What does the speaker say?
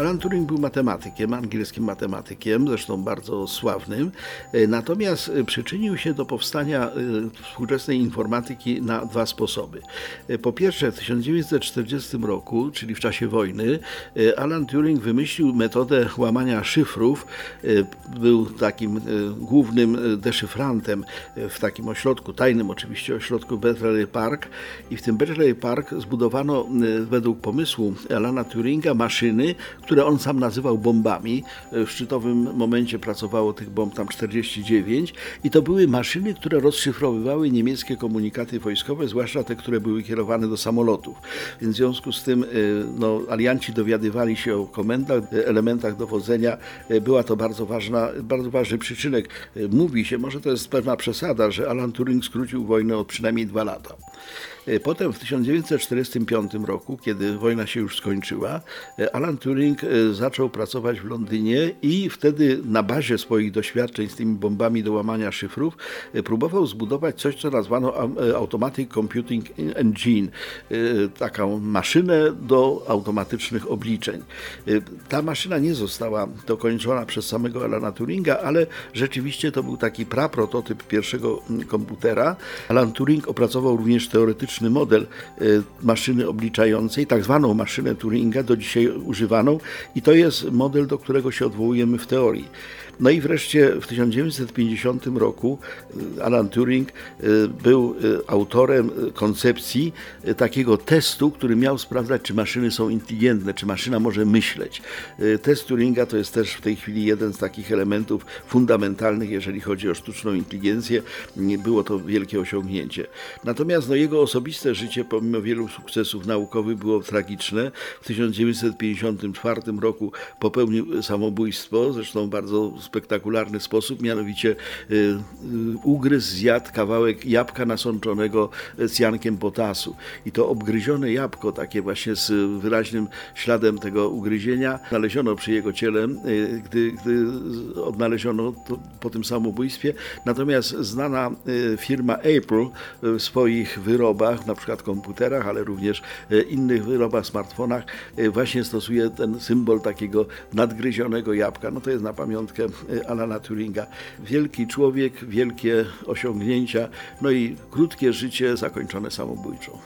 Alan Turing był matematykiem, angielskim matematykiem, zresztą bardzo sławnym, e, natomiast e, przyczynił się do powstania e, współczesnej informatyki na dwa sposoby. Po pierwsze, w 1940 roku, czyli w czasie wojny, Alan Turing wymyślił metodę łamania szyfrów. Był takim głównym deszyfrantem w takim ośrodku, tajnym oczywiście ośrodku Bletchley Park i w tym Bletchley Park zbudowano według pomysłu Alana Turinga maszyny, które on sam nazywał bombami. W szczytowym momencie pracowało tych bomb tam 49 i to były maszyny, które rozszyfrowywały niemieckie komunikaty wojskowe, zwłaszcza te, które były kierowane do samolotów. Więc w związku z tym y, no, alianci dowiadywali się o komendach, elementach dowodzenia. Y, była to bardzo ważna, bardzo ważny przyczynek. Mówi się, może to jest pewna przesada, że Alan Turing skrócił wojnę o przynajmniej dwa lata. Potem w 1945 roku, kiedy wojna się już skończyła, Alan Turing zaczął pracować w Londynie i wtedy na bazie swoich doświadczeń z tymi bombami do łamania szyfrów próbował zbudować coś, co nazwano Automatic Computing Engine, taką maszynę do automatycznych obliczeń. Ta maszyna nie została dokończona przez samego Alana Turinga, ale rzeczywiście to był taki praprototyp pierwszego komputera. Alan Turing opracował również teoretyczny model maszyny obliczającej, tak zwaną maszynę Turinga, do dzisiaj używaną i to jest model, do którego się odwołujemy w teorii. No i wreszcie w 1950 roku y, Alan Turing y, był y, autorem koncepcji takiego testu, który miał sprawdzać, czy maszyny są inteligentne, czy maszyna może myśleć. Test Turinga to jest też w tej chwili jeden z takich elementów fundamentalnych, jeżeli chodzi o sztuczną inteligencję. Było to wielkie osiągnięcie. Natomiast no, jego osobiste życie, pomimo wielu sukcesów naukowych, było tragiczne. W 1954 roku popełnił samobójstwo, zresztą bardzo spektakularny sposób, mianowicie y, y, ugryzł, zjadł kawałek jabłka nasączonego cjankiem potasu. I to obgryzione jabłko, takie właśnie z wyraźnym śladem tego ugryzienia, znaleziono przy jego ciele, y, gdy, gdy odnaleziono po tym samobójstwie. Natomiast znana firma April w swoich wyrobach, na przykład komputerach, ale również innych wyrobach, smartfonach, właśnie stosuje ten symbol takiego nadgryzionego jabłka. No to jest na pamiątkę Alana Turinga. Wielki człowiek, wielkie osiągnięcia, no i krótkie życie zakończone samobójczo.